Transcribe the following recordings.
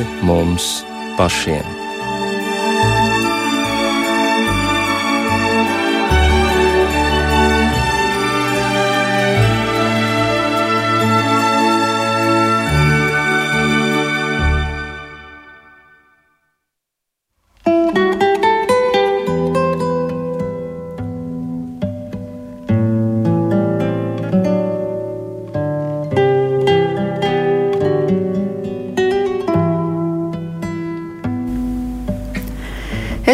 pāri mums pašiem.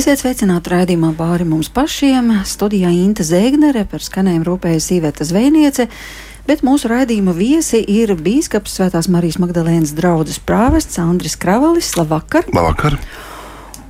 Esiet sveicināti raidījumā pāri mums pašiem. Studijā Inte Zēgnere par skanējumu rūpējas Iveta Zvejniece. Bet mūsu raidījuma viesi ir Bīskaps Svētās Marijas Magdalēnas draugs prāvests Andris Kravalis. Labvakar! Labvakar!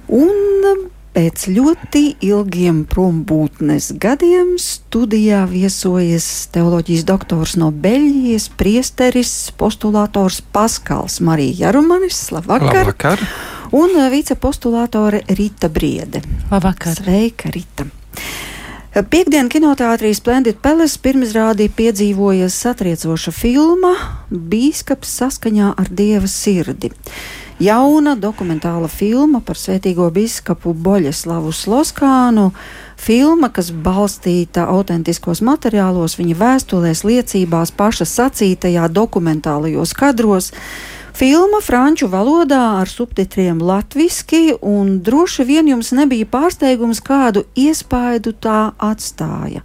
Un pēc ļoti ilgiem prombūtnes gadiem studijā viesojas teoloģijas doktors no Beļģijas, priesteris, postulātors Paskals Marija Jarumanis. Labvakar! Labvakar un eh, vicepostulātore Rita Briede. Labvakar! Sveika, Rita! Piektdienas kinoteātrī Splendid Palace pirmizrādī piedzīvoja satriecoša filma Bīskaps saskaņā ar Dieva sirdi. Jauna dokumentāla filma par svētīgo biskapu Boļeslavu Sloskānu, filma, kas balstīta autentiskos materiālos, viņa vēstulēs, liecībās, paša sacītajā dokumentālajos kadros. Filma franču valodā ar subtitriem latviski, un droši vien jums nebija pārsteigums, kādu iespaidu tā atstāja.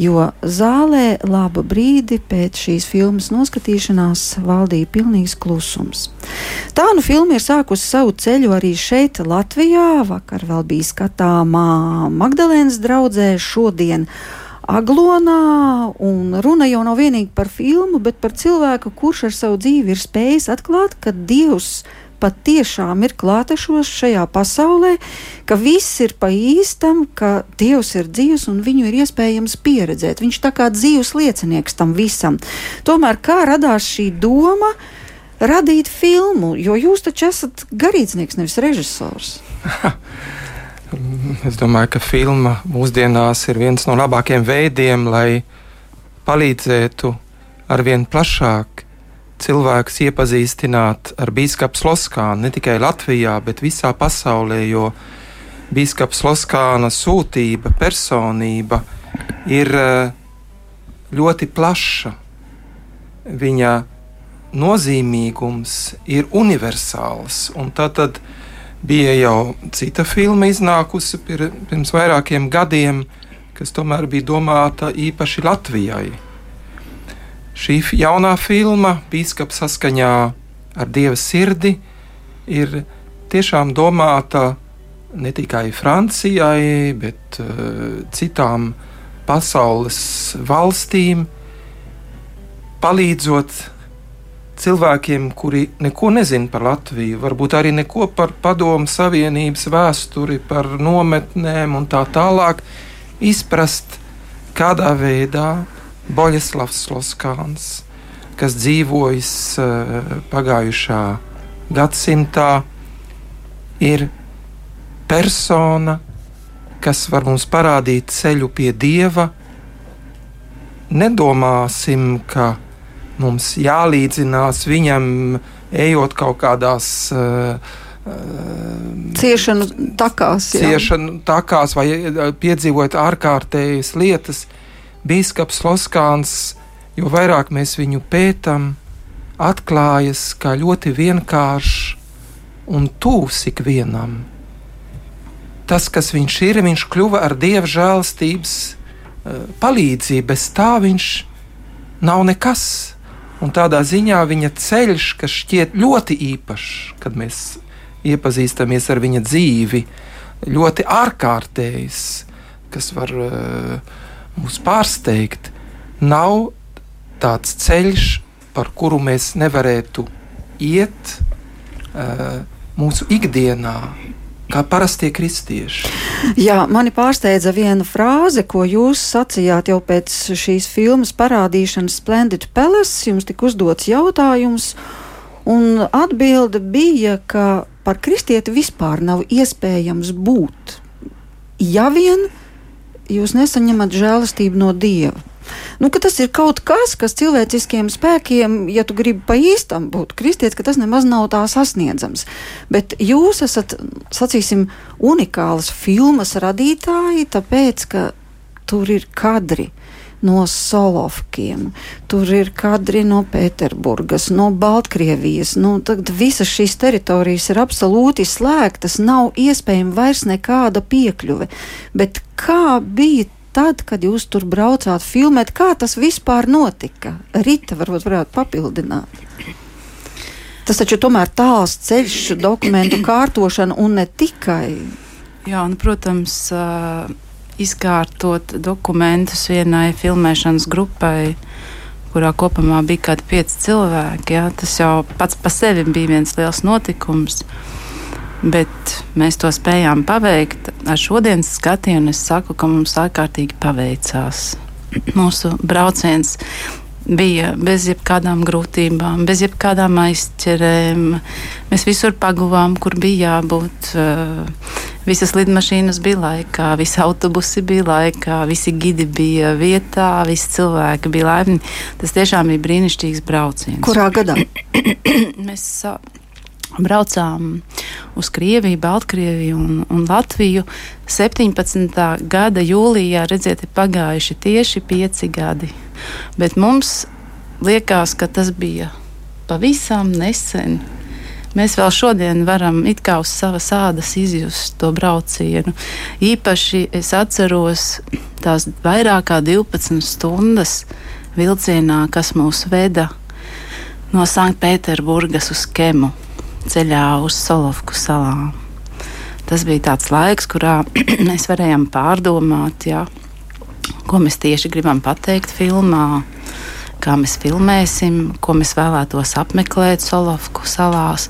Jo zālē labu brīdi pēc šīs filmas noskatīšanās valdīja pilnīgs klusums. Tā nu filma ir sākusi savu ceļu arī šeit, Latvijā. Vakar vēl bija skatāmā Magdalēnas draudzē, šodien aglonā, un runa jau nav vienīgi par filmu, bet par cilvēku, kurš ar savu dzīvi ir spējis atklāt, ka Dievs patiešām ir klātešos šajā pasaulē, ka viss ir pa īstam, ka Dievs ir dzīvs un viņu ir iespējams pieredzēt. Viņš tā kā dzīves liecinieks tam visam. Tomēr kā radās šī doma radīt filmu, jo jūs taču esat garīdznieks, nevis režisors? Es domāju, ka filma mūsdienās ir viens no labākajiem veidiem, lai palīdzētu arvien plašāk cilvēkus iepazīstināt ar biskupu Loskānu ne tikai Latvijā, bet visā pasaulē, jo biskups Loskāna sūtība, personība ir eh, ļoti plaša. Viņa nozīmīgums ir universāls, un tad, tad Bija jau cita filma iznākusi pir, pirms vairākiem gadiem, kas tomēr bija domāta īpaši Latvijai. Šī jaunā filma, Bīskaps saskaņā ar Dieva sirdi, ir tiešām domāta ne tikai Francijai, bet uh, citām pasaules valstīm, palīdzot cilvēkiem, kuri neko nezina par Latviju, varbūt arī neko par Padomu Savienības vēsturi, par nometnēm un tā tālāk, izprast, kādā veidā Boļislavs Loskāns, kas dzīvojis uh, pagājušā gadsimtā, ir persona, kas var mums parādīt ceļu pie Dieva. Nedomāsim, ka mums jālīdzinās viņam, ejot kaut kādās. Uh, Ciešanu takās, jā. ciešanu takās vai piedzīvot ārkārtējas lietas. Bīskaps Loskāns, jo vairāk mēs viņu pētām, atklājas kā ļoti vienkāršs un tūs ikvienam. Tas, kas viņš ir, viņš kļuva ar dieva žēlstības palīdzību, bez tā viņš nav nekas. Un tādā ziņā viņa ceļš, kas šķiet ļoti īpašs, kad mēs iepazīstamies ar viņa dzīvi, ļoti ārkārtējs, kas var uh, mūs pārsteigt, nav tāds ceļš, par kuru mēs nevarētu iet uh, mūsu ikdienā, kā parastie kristieši. Jā, mani pārsteidza viena frāze, ko jūs sacījāt jau pēc šīs filmas parādīšanas Splendid Palace. Jums tika uzdots jautājums, un atbilde bija, ka par kristieti vispār nav iespējams būt, ja vien jūs nesaņemat žēlastību no Dieva. Nu, ka tas ir kaut kas, kas cilvēciskiem spēkiem, ja tu gribi pa īstam būt kristietis, ka tas nemaz nav tā sasniedzams. Bet jūs esat, sacīsim, unikāls filmas radītāji, tāpēc, ka tur ir kadri no Solovkiem, tur ir kadri no Pēterburgas, no Baltkrievijas. Nu, tad visas šīs teritorijas ir absolūti slēgtas, nav iespējama vairs nekāda piekļuve. Bet kā bija tad, kad jūs tur braucāt filmēt, kā tas vispār notika? Rita varbūt varētu papildināt. Tas taču tomēr tāls ceļš, dokumentu kārtošana un ne tikai. Jā, un, protams, uh izkārtot dokumentus vienai filmēšanas grupai, kurā kopumā bija kaut kādi pieci cilvēki. Jā. Tas jau pats par sevi bija viens liels notikums. Bet mēs to spējām paveikt. Ar šodienas skatienu es saku, ka mums ārkārtīgi paveicās. Mūsu brauciens bija bez jebkādām grūtībām, bez jebkādām aizķerēm. Mēs visur paguvām, kur bija jābūt. Visas lidmašīnas bija laikā, visi autobusi bija laikā, visi gidi bija vietā, visi cilvēki bija laipni. Tas tiešām bija brīnišķīgs brauciens. Kurā gadā? Mēs braucām uz Krieviju, Baltkrieviju un, un Latviju. 17. gada jūlijā, redziet, ir pagājuši tieši pieci gadi. Bet mums liekas, ka tas bija pavisam nesen. Mēs vēl šodien varam it kā uz savas ādas izjust to braucienu. Īpaši es atceros tās vairāk kā 12 stundas vilcienā, kas mūs veda no Sanktpēterburgas uz Kemu ceļā uz Solovku salām. Tas bija tāds laiks, kurā mēs varējām pārdomāt, jā, ko mēs tieši gribam pateikt filmā, kā mēs filmēsim, ko mēs vēlētos apmeklēt Solovku salās.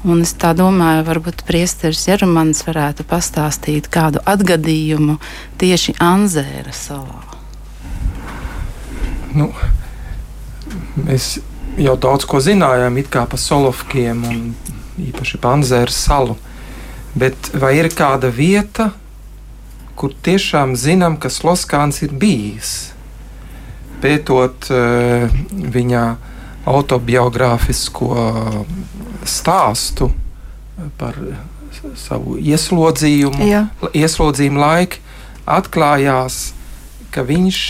Un es tā domāju, varbūt Priesteris Jerumans varētu pastāstīt kādu atgadījumu tieši Anzēra salā. Nu, mēs jau daudz ko zinājām par Solovkiem un īpaši Panzēra salu. Bet vai ir kāda vieta, kur tiešām zinām, ka Sloskāns ir bijis? Pētot uh, viņa autobiogrāfisko stāstu par savu ieslodzījumu, Jā. ieslodzījumu laiku, atklājās, ka viņš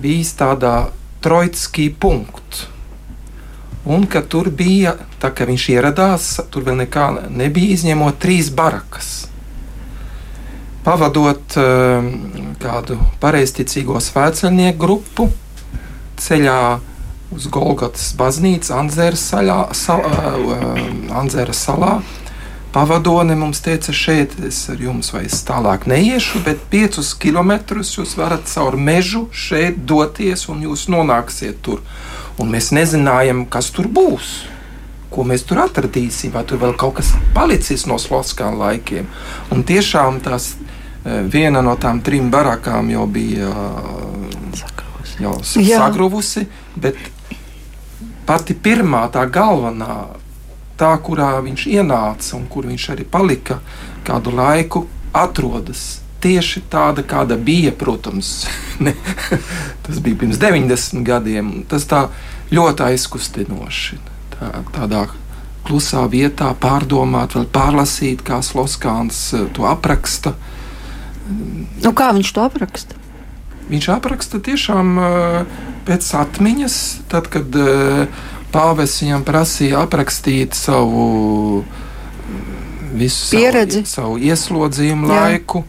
bija tādā Troitskī punktu un ka tur bija, tā kā viņš ieradās, tur vēl nekā nebija izņemot trīs barakas. Pavadot uh, kādu pareizticīgo svētceļnieku grupu ceļā uz Golgotas baznīcu Anzēra salā, sal, uh, Anzēra salā. Pavadone mums teica, šeit es ar jums vairs tālāk neiešu, bet piecus kilometrus jūs varat caur mežu šeit doties un jūs nonāksiet tur un mēs nezinājām, kas tur būs. Ko mēs tur atradīsim, vai tur vēl kaut kas palicis no Slovaskām laikiem. Un tiešām tās e, viena no tām trim barakām jau bija sakruvusi, jau sagruvusi bet pati pirmā, tā galvenā, tā, kurā viņš ienāca un kur viņš arī palika kādu laiku, atrodas tieši tāda, kāda bija. Protams, ne, tas bija pirms 90 gadiem. Tas tā ļoti aizkustinoši. Tā, tādā klusā vietā pārdomāt, vēl pārlasīt, kā Sloskāns eh, to apraksta. Nu, kā viņš to apraksta? Viņš apraksta tiešām uh, pēc atmiņas, tad, kad uh, pāvests viņam prasīja aprakstīt savu visu pieredzi, savu, savu ieslodzījumu Jā. laiku.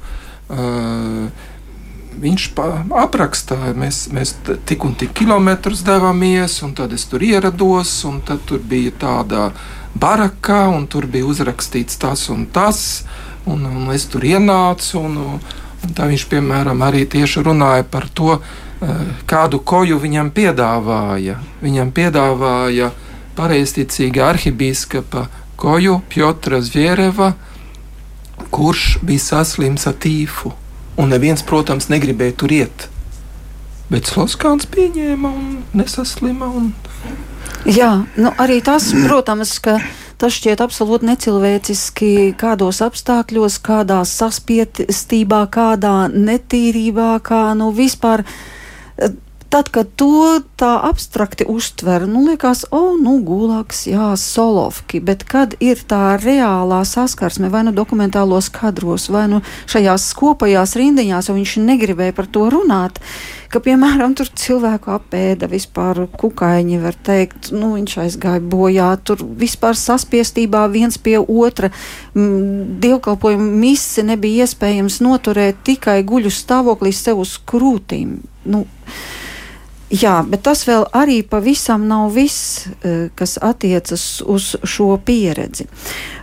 Uh, viņš apraksta, mēs, mēs tik un tik kilometrus devāmies, un tad es tur ierados, un tad tur bija tāda baraka, un tur bija uzrakstīts tas un tas, un, un es tur ienācu. Un, un tā viņš, piemēram, arī tieši runāja par to, kādu koju viņam piedāvāja. Viņam piedāvāja pareizticīga arhibīskapa koju Piotra Zviereva kurš bija saslims ar tīfu. Un neviens, protams, negribēja tur iet. Bet Sloskāns pieņēma un nesaslima. Un... Jā, nu arī tas, protams, ka tas šķiet absolūti necilvēciski, kādos apstākļos, kādā saspiestībā, kādā netīrībā, kā nu vispār Tad, kad to tā abstrakti uztver, nu, liekas, o, oh, nu, gulāks, jā, solovki, bet kad ir tā reālā saskarsme vai nu dokumentālos kadros, vai nu šajās kopajās rindiņās, jo viņš negribēja par to runāt, ka, piemēram, tur cilvēku apēda vispār kukaiņi, var teikt, nu, viņš aizgāja bojā, tur vispār saspiestībā viens pie otra, dievkalpojumu misi nebija iespējams noturēt tikai guļu stāvoklī sev uz krūtīm. Nu, Jā, bet tas vēl arī pavisam nav viss, e, kas attiecas uz šo pieredzi.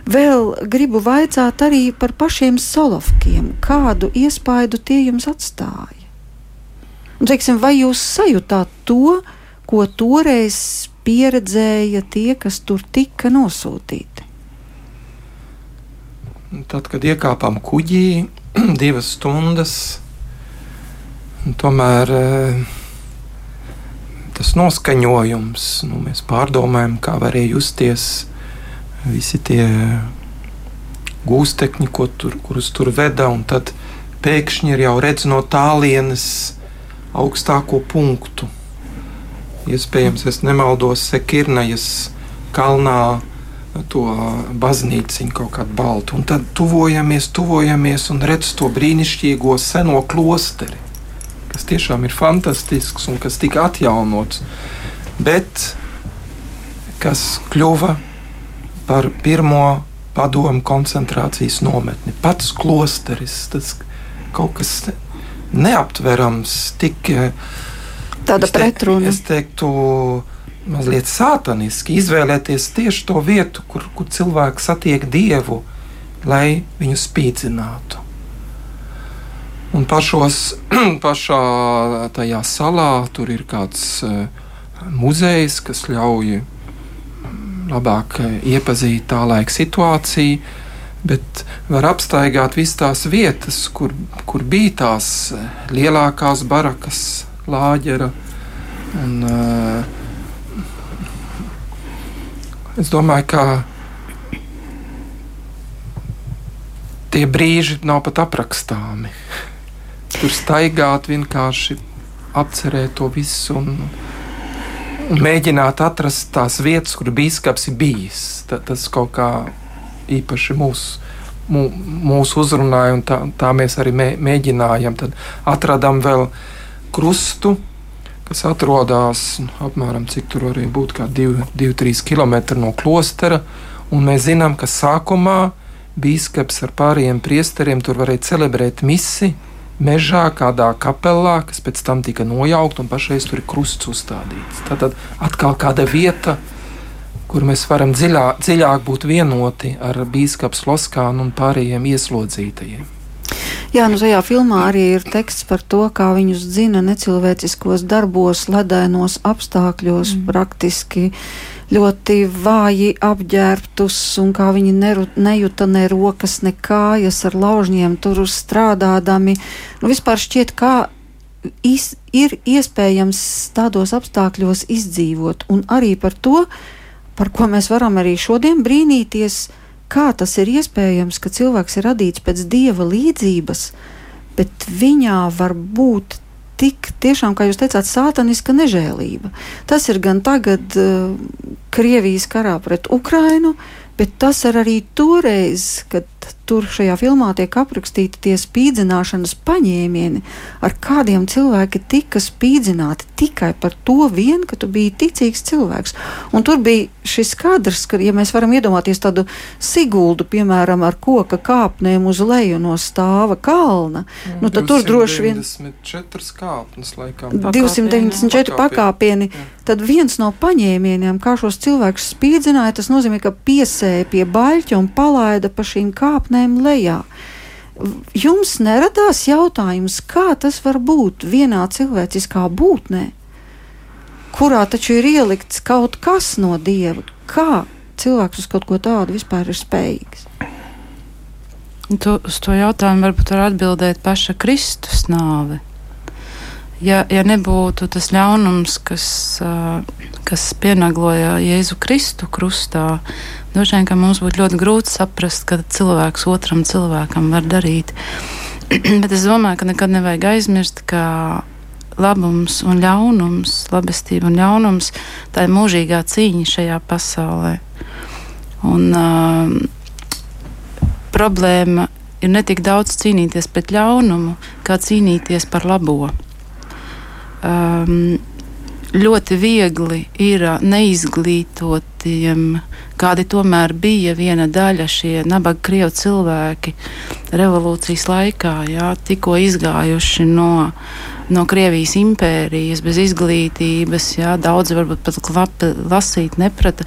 Vēl gribu vaicāt arī par pašiem solovkiem. Kādu iespaidu tie jums atstāja? Un, teiksim, vai jūs sajūtāt to, ko toreiz pieredzēja tie, kas tur tika nosūtīti? Tad, kad iekāpām kuģī, divas stundas, tomēr. Uh, tas noskaņojums, nu, mēs pārdomājam, kā varēja justies visi tie gūstekņi, tur, kurus tur veda, tad pēkšņi ir jau redz no tālienes augstāko punktu. Iespējams, es nemaldos Sekirnajas kalnā to baznīciņu kaut kādu baltu, un tad tuvojamies, tuvojamies un redz to brīnišķīgo seno klosteri kas tiešām ir fantastisks un kas tika atjaunots, bet kas kļuva par pirmo padomu koncentrācijas nometni. Pats klosteris, tas kaut kas neaptverams, tik tāda pretruna. Es teiktu, mazliet sātaniski izvēlēties tieši to vietu, kur, kur cilvēks satiek dievu, lai viņu spīdzinātu. Un pašos, pašā tajā salā tur ir kāds uh, muzejs, kas ļauj labāk uh, iepazīt tā laika situāciju, bet var apstaigāt visas tās vietas, kur, kur bija tās uh, lielākās barakas, lāģera. Un, es domāju, ka tie brīži nav pat aprakstāmi tur staigāt, vienkārši apcerēt to visu un, un mēģināt atrast tās vietas, kur biskups ir bijis. Ta, tas kaut kā īpaši mūsu. Mūsu uzrunāja, un tā, tā mēs arī mē, mēģinājām. Tad atradām vēl krustu, kas atrodas apmēram cik tur arī būtu, 2-3 km no klostera. Un mēs zinām, ka sākumā biskups ar pārējiem priesteriem tur varēja celebrēt misiju mežā, kādā kapelā, kas pēc tam tika nojaukta un pašreiz tur ir krusts uzstādīts. Tad atkal kāda vieta, kur mēs varam dziļā, dziļāk būt vienoti ar bīskapu Loskānu un pārējiem ieslodzītajiem. Jā, nu šajā filmā arī ir teksts par to, kā viņus dzina necilvēciskos darbos, ledainos apstākļos, mm. praktiski uh, ļoti vāji apģērbtus, un kā viņi neru, nejuta ne rokas, ne kājas ar laužņiem tur strādādami. Nu, vispār šķiet, kā iz, ir iespējams tādos apstākļos izdzīvot, un arī par to, par ko mēs varam arī šodien brīnīties, kā tas ir iespējams, ka cilvēks ir radīts pēc dieva līdzības, bet viņā var būt tik tiešām, kā jūs teicāt, sātaniska nežēlība. Tas ir gan tagad uh, Krievijas karā pret Ukrainu, bet tas ir arī toreiz, kad tur šajā filmā tiek aprakstīti tie spīdzināšanas paņēmieni, ar kādiem cilvēki tika spīdzināti tikai par to vien, ka tu biji ticīgs cilvēks. Un tur bija šis kadrs, ka, ja mēs varam iedomāties tādu siguldu, piemēram, ar koka kāpnēm uz leju no stāva kalna, mm. nu tad tur droši vien 294 kāpnes, laikam. 294 pakāpieni. Tad viens no paņēmieniem, kā šos cilvēkus spīdzināja, tas nozīmē, ka piesēja pie baļķa un palaida pa šīm kāpnēm kāpnēm lejā. Jums neradās jautājums, kā tas var būt vienā cilvēciskā būtnē, kurā taču ir ielikts kaut kas no dieva? Kā cilvēks uz kaut ko tādu vispār ir spējīgs? Tu, uz to jautājumu varbūt var atbildēt paša Kristus nāve. Ja, ja nebūtu tas ļaunums, kas, kas pienagloja Jēzu Kristu krustā, Droši vien, mums būtu ļoti grūti saprast, ka cilvēks otram cilvēkam var darīt. Bet es domāju, ka nekad nevajag aizmirst, ka labums un ļaunums, labestība un ļaunums, tā ir mūžīgā cīņa šajā pasaulē. Un, uh, problēma ir ne tik daudz cīnīties pret ļaunumu, kā cīnīties par labo. Um, ļoti viegli ir neizglītotiem, kādi tomēr bija viena daļa šie nabaga krievu cilvēki revolūcijas laikā, jā, tikko izgājuši no, no Krievijas impērijas bez izglītības, jā, daudzi varbūt pat klapi lasīt neprata.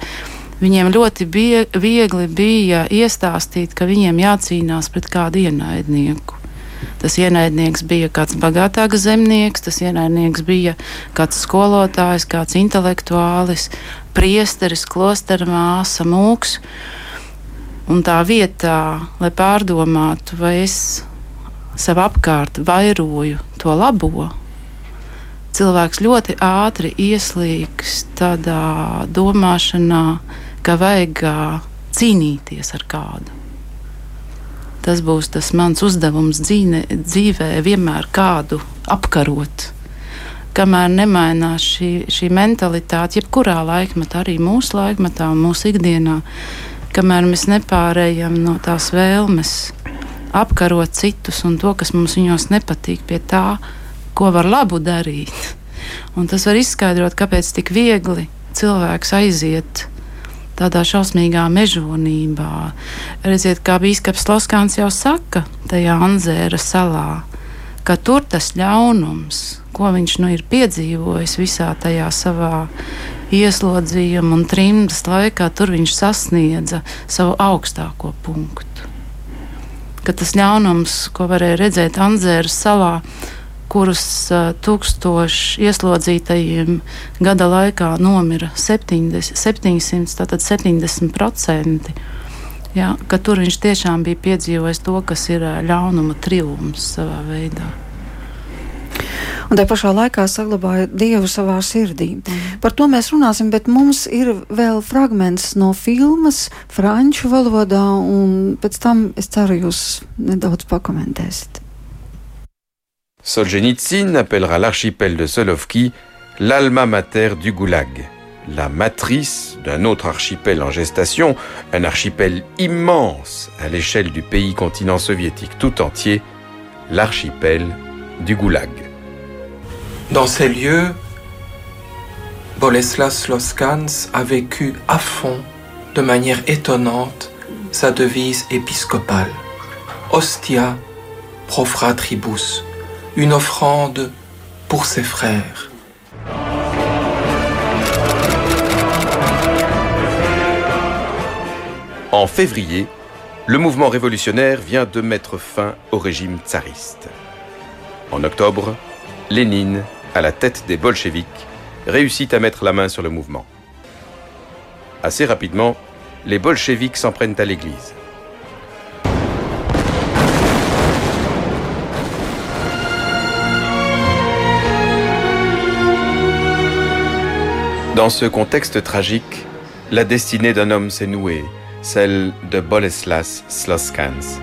Viņiem ļoti bie, viegli bija iestāstīt, ka viņiem jācīnās pret kādu ienaidnieku. Tas ienaidnieks bija kāds bagātāks zemnieks, tas ienaidnieks bija kāds skolotājs, kāds intelektuālis, priesteris, klostera māsa, mūks. Un tā vietā, lai pārdomātu, vai es sev apkārt vairoju to labo, cilvēks ļoti ātri ieslīgs tādā domāšanā, ka vajag cīnīties ar kādu. Tas būs tas mans uzdevums dzīve, dzīvē, vienmēr kādu apkarot. Kamēr nemainās šī, šī mentalitāte, jebkurā laikmetā, arī mūsu laikmetā un mūsu ikdienā, kamēr mēs nepārējām no tās vēlmes apkarot citus un to, kas mums viņos nepatīk, pie tā, ko var labu darīt. Un tas var izskaidrot, kāpēc tik viegli cilvēks aiziet tādā šausmīgā mežonībā. Redziet, kā Bīskaps Loskāns jau saka, tajā Anzēra salā, ka tur tas ļaunums, ko viņš nu ir piedzīvojis visā tajā savā ieslodzījuma un trimdas laikā, tur viņš sasniedza savu augstāko punktu. Ka tas ļaunums, ko varēja redzēt Anzēra salā, kurus tūkstoši ieslodzītajiem gada laikā nomira 70, 700, tātad 70%. Ja, ka tur viņš tiešām bija piedzīvojis to, kas ir ļaunuma triumfs savā veidā. Un tā pašā laikā saglabāja Dievu savā sirdī. Mm. Par to mēs runāsim, bet mums ir vēl fragments no filmas franču valodā, un pēc tam es ceru, jūs nedaudz pakomentēsiet. Solzhenitsyn appellera l'archipel de Solovki l'alma mater du goulag, la matrice d'un autre archipel en gestation, un archipel immense à l'échelle du pays continent soviétique tout entier, l'archipel du goulag. Dans ces lieux, Boleslas Loskans a vécu à fond, de manière étonnante, sa devise épiscopale. Ostia pro fratribus, une offrande pour ses frères. En février, le mouvement révolutionnaire vient de mettre fin au régime tsariste. En octobre, Lénine, à la tête des bolcheviks, réussit à mettre la main sur le mouvement. Assez rapidement, les bolcheviks s'en prennent à l'Église. Dans ce contexte tragique, la destinée d'un homme s'est nouée, celle de Boleslas Sloskans.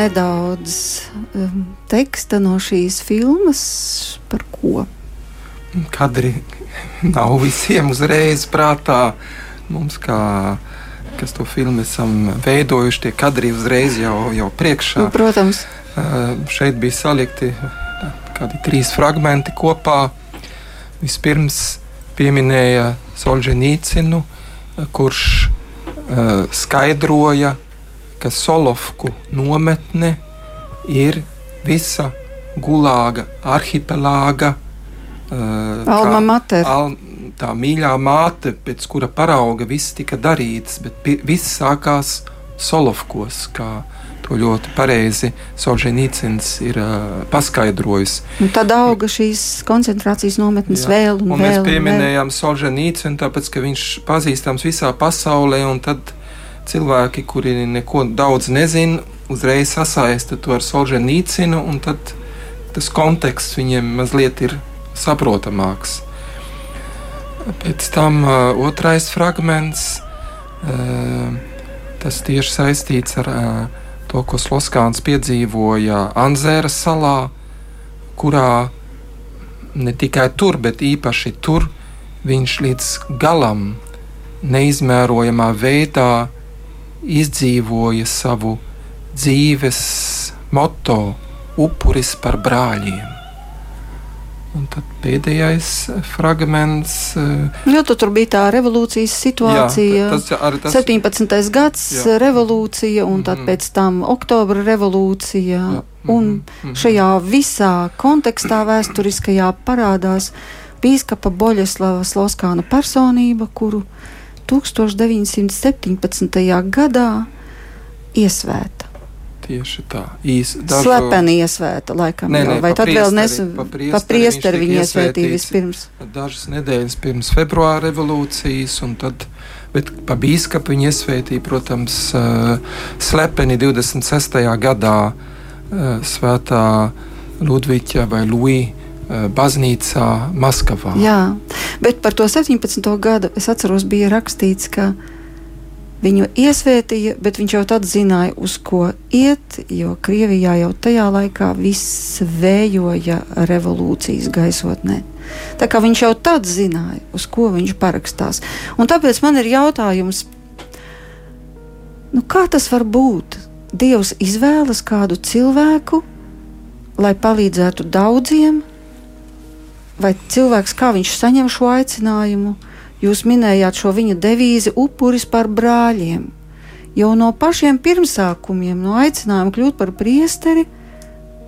Nedaudz um, teksta no šīs filmas par ko. Kadri nav visiem uzreiz prātā. Mums, kā, kas to filmu esam veidojuši, tie kadri uzreiz jau, jau priekšā. Nu, protams. Uh, šeit bija salikti kādi trīs fragmenti kopā. Vispirms pieminēja Solženīcinu, kurš uh, skaidroja, ka Solovku nometne ir visa gulāga arhipelāga. Uh, Alma mater. Al, tā mīļā māte, pēc kura parauga viss tika darīts, bet viss sākās Solovkos, kā to ļoti pareizi Solženīcins ir uh, paskaidrojis. Un tad auga šīs koncentrācijas nometnes Jā. vēl un, un vēl. Mēs pieminējām Solženīcinu, tāpēc, ka viņš pazīstams visā pasaulē, un tad cilvēki, kuri neko daudz nezina, uzreiz sasaista to ar Solženīcinu, un tad tas konteksts viņiem mazliet ir saprotamāks. Pēc tam uh, otrais fragments, uh, tas tieši saistīts ar uh, to, ko Sloskāns piedzīvoja Anzēras salā, kurā ne tikai tur, bet īpaši tur viņš līdz galam neizmērojamā veidā izdzīvoja savu dzīves moto - upuris par brāļiem. Un tad pēdējais fragments. Eh, jo, tu tur bija tā revolūcijas situācija. Jā, tas, ar, tas, 17. gads, jā. revolūcija, un tad mm. pēc tam oktobra revolūcija. Jā. Un mm -hmm. šajā visā kontekstā vēsturiskajā parādās bīskapa Boļeslava Sloskāna personība, kuru 1917. gadā iesvēta. Tieši tā, īsi. Dažu... Slepeni iesvēta, laikam, nē, nē, vai tad vēl nesen pa priesteri, viņa iesvētīja vispirms? Dažas nedēļas pirms februāra revolūcijas, un tad, bet pa bīskapu viņa iesvētīja, protams, slepeni 26. gadā svētā Ludviķa vai Luija baznīcā Maskavā. Jā, bet par to 17. gadu es atceros, bija rakstīts, ka Viņu iesvētīja, bet viņš jau tad zināja, uz ko iet, jo Krievijā jau tajā laikā viss vējoja revolūcijas gaisotnē. Tā kā viņš jau tad zināja, uz ko viņš parakstās. Un tāpēc man ir jautājums, nu kā tas var būt? Dievs izvēlas kādu cilvēku, lai palīdzētu daudziem, vai cilvēks kā viņš saņem šo aicinājumu? Jūs minējāt šo viņa devīzi upuris par brāļiem. Jau no pašiem pirmsākumiem, no aicinājuma kļūt par priesteri,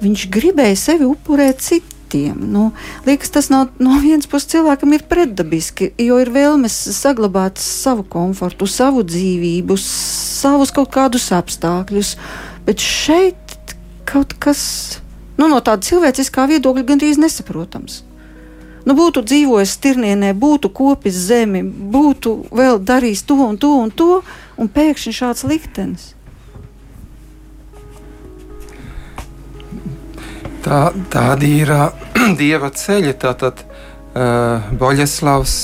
viņš gribēja sevi upurēt citiem. Nu, liekas, tas no, no vienas puses cilvēkam ir pretdabiski, jo ir vēlmes saglabāt savu komfortu, savu dzīvību, savus kaut kādus apstākļus. Bet šeit kaut kas nu, no tāda cilvēciskā viedokļa gandrīz nesaprotams nu, būtu dzīvojis Stirnienē, būtu kopis zemi, būtu vēl darījis to un to un to, un pēkšņi šāds liktenis. Tā, tādi ir dieva ceļi. Tātad uh, Boļeslavs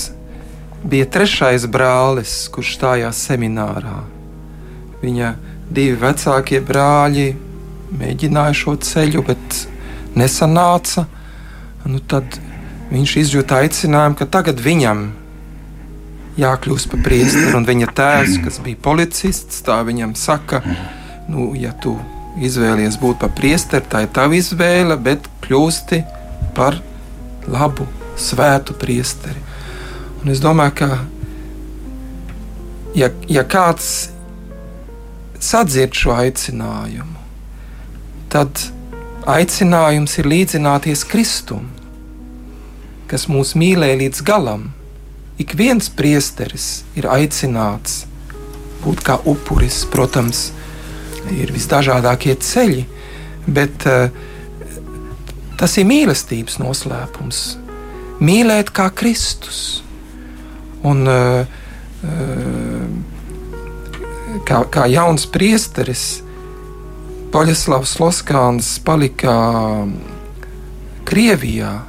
bija trešais brālis, kurš stājās seminārā. Viņa divi vecākie brāļi mēģināja šo ceļu, bet nesanāca. Nu, tad viņš izjūta aicinājumu, ka tagad viņam jākļūst par priesteri. Un viņa tēvs, kas bija policists, tā viņam saka, nu, ja tu izvēlies būt par priesteri, tā ir tava izvēle, bet kļūsti par labu, svētu priesteri. Un es domāju, ka ja, ja kāds sadzird šo aicinājumu, tad aicinājums ir līdzināties Kristum kas mūs mīlē līdz galam. Ik viens priesteris ir aicināts būt kā upuris. Protams, ir visdažādākie ceļi, bet uh, tas ir mīlestības noslēpums. Mīlēt kā Kristus. Un, uh, uh, kā, kā jauns priesteris, Poļaslavs Loskāns palika Krievijā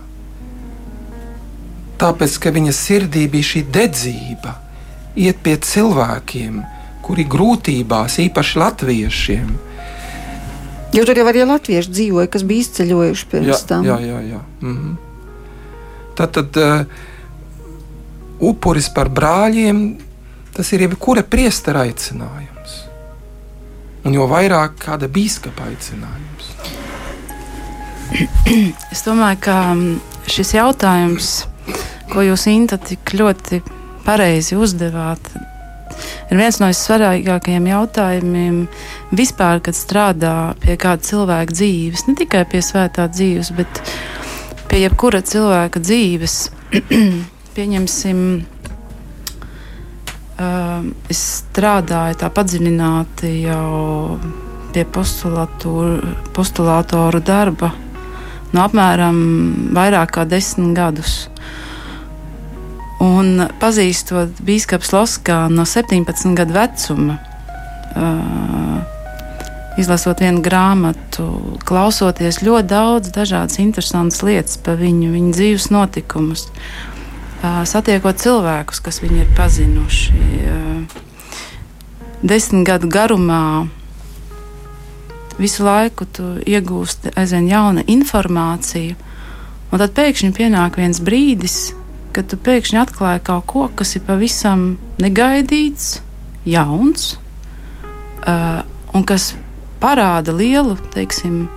tāpēc ka viņa sirdī bija šī dedzība, iet pie cilvēkiem, kuri grūtībās, īpaši latviešiem, Jo tur jau arī latvieši dzīvoja, kas bija izceļojuši pirms jā, tam. Jā, jā, jā. Mm -hmm. Tad, tad uh, upuris par brāļiem, tas ir jebkura priestera aicinājums. Un jo vairāk kāda biskupa aicinājums. Es domāju, ka mm, šis jautājums, ko jūs Inta tik ļoti pareizi uzdevāt, ir viens no svarīgākajiem jautājumiem vispār, kad strādā pie kāda cilvēka dzīves. Ne tikai pie svētā dzīves, bet pie jebkura cilvēka dzīves. Pieņemsim, uh, es strādāju tā padziļināti jau pie postulātoru darba no apmēram vairāk kā desmit gadus. Un pazīstot biskupu Loskānu no 17 gadu vecuma, uh, izlasot vienu grāmatu, klausoties ļoti daudz dažādas interesantas lietas par viņu, viņa dzīves notikumus, uh, satiekot cilvēkus, kas viņu ir pazinuši. Uh, desmit gadu garumā visu laiku tu iegūsti aizvien jaunu informāciju, un tad pēkšņi pienāk viens brīdis, kad tu pēkšņi atklāji kaut ko, kas ir pavisam negaidīts, jauns, uh, un kas parāda lielu, teiksim,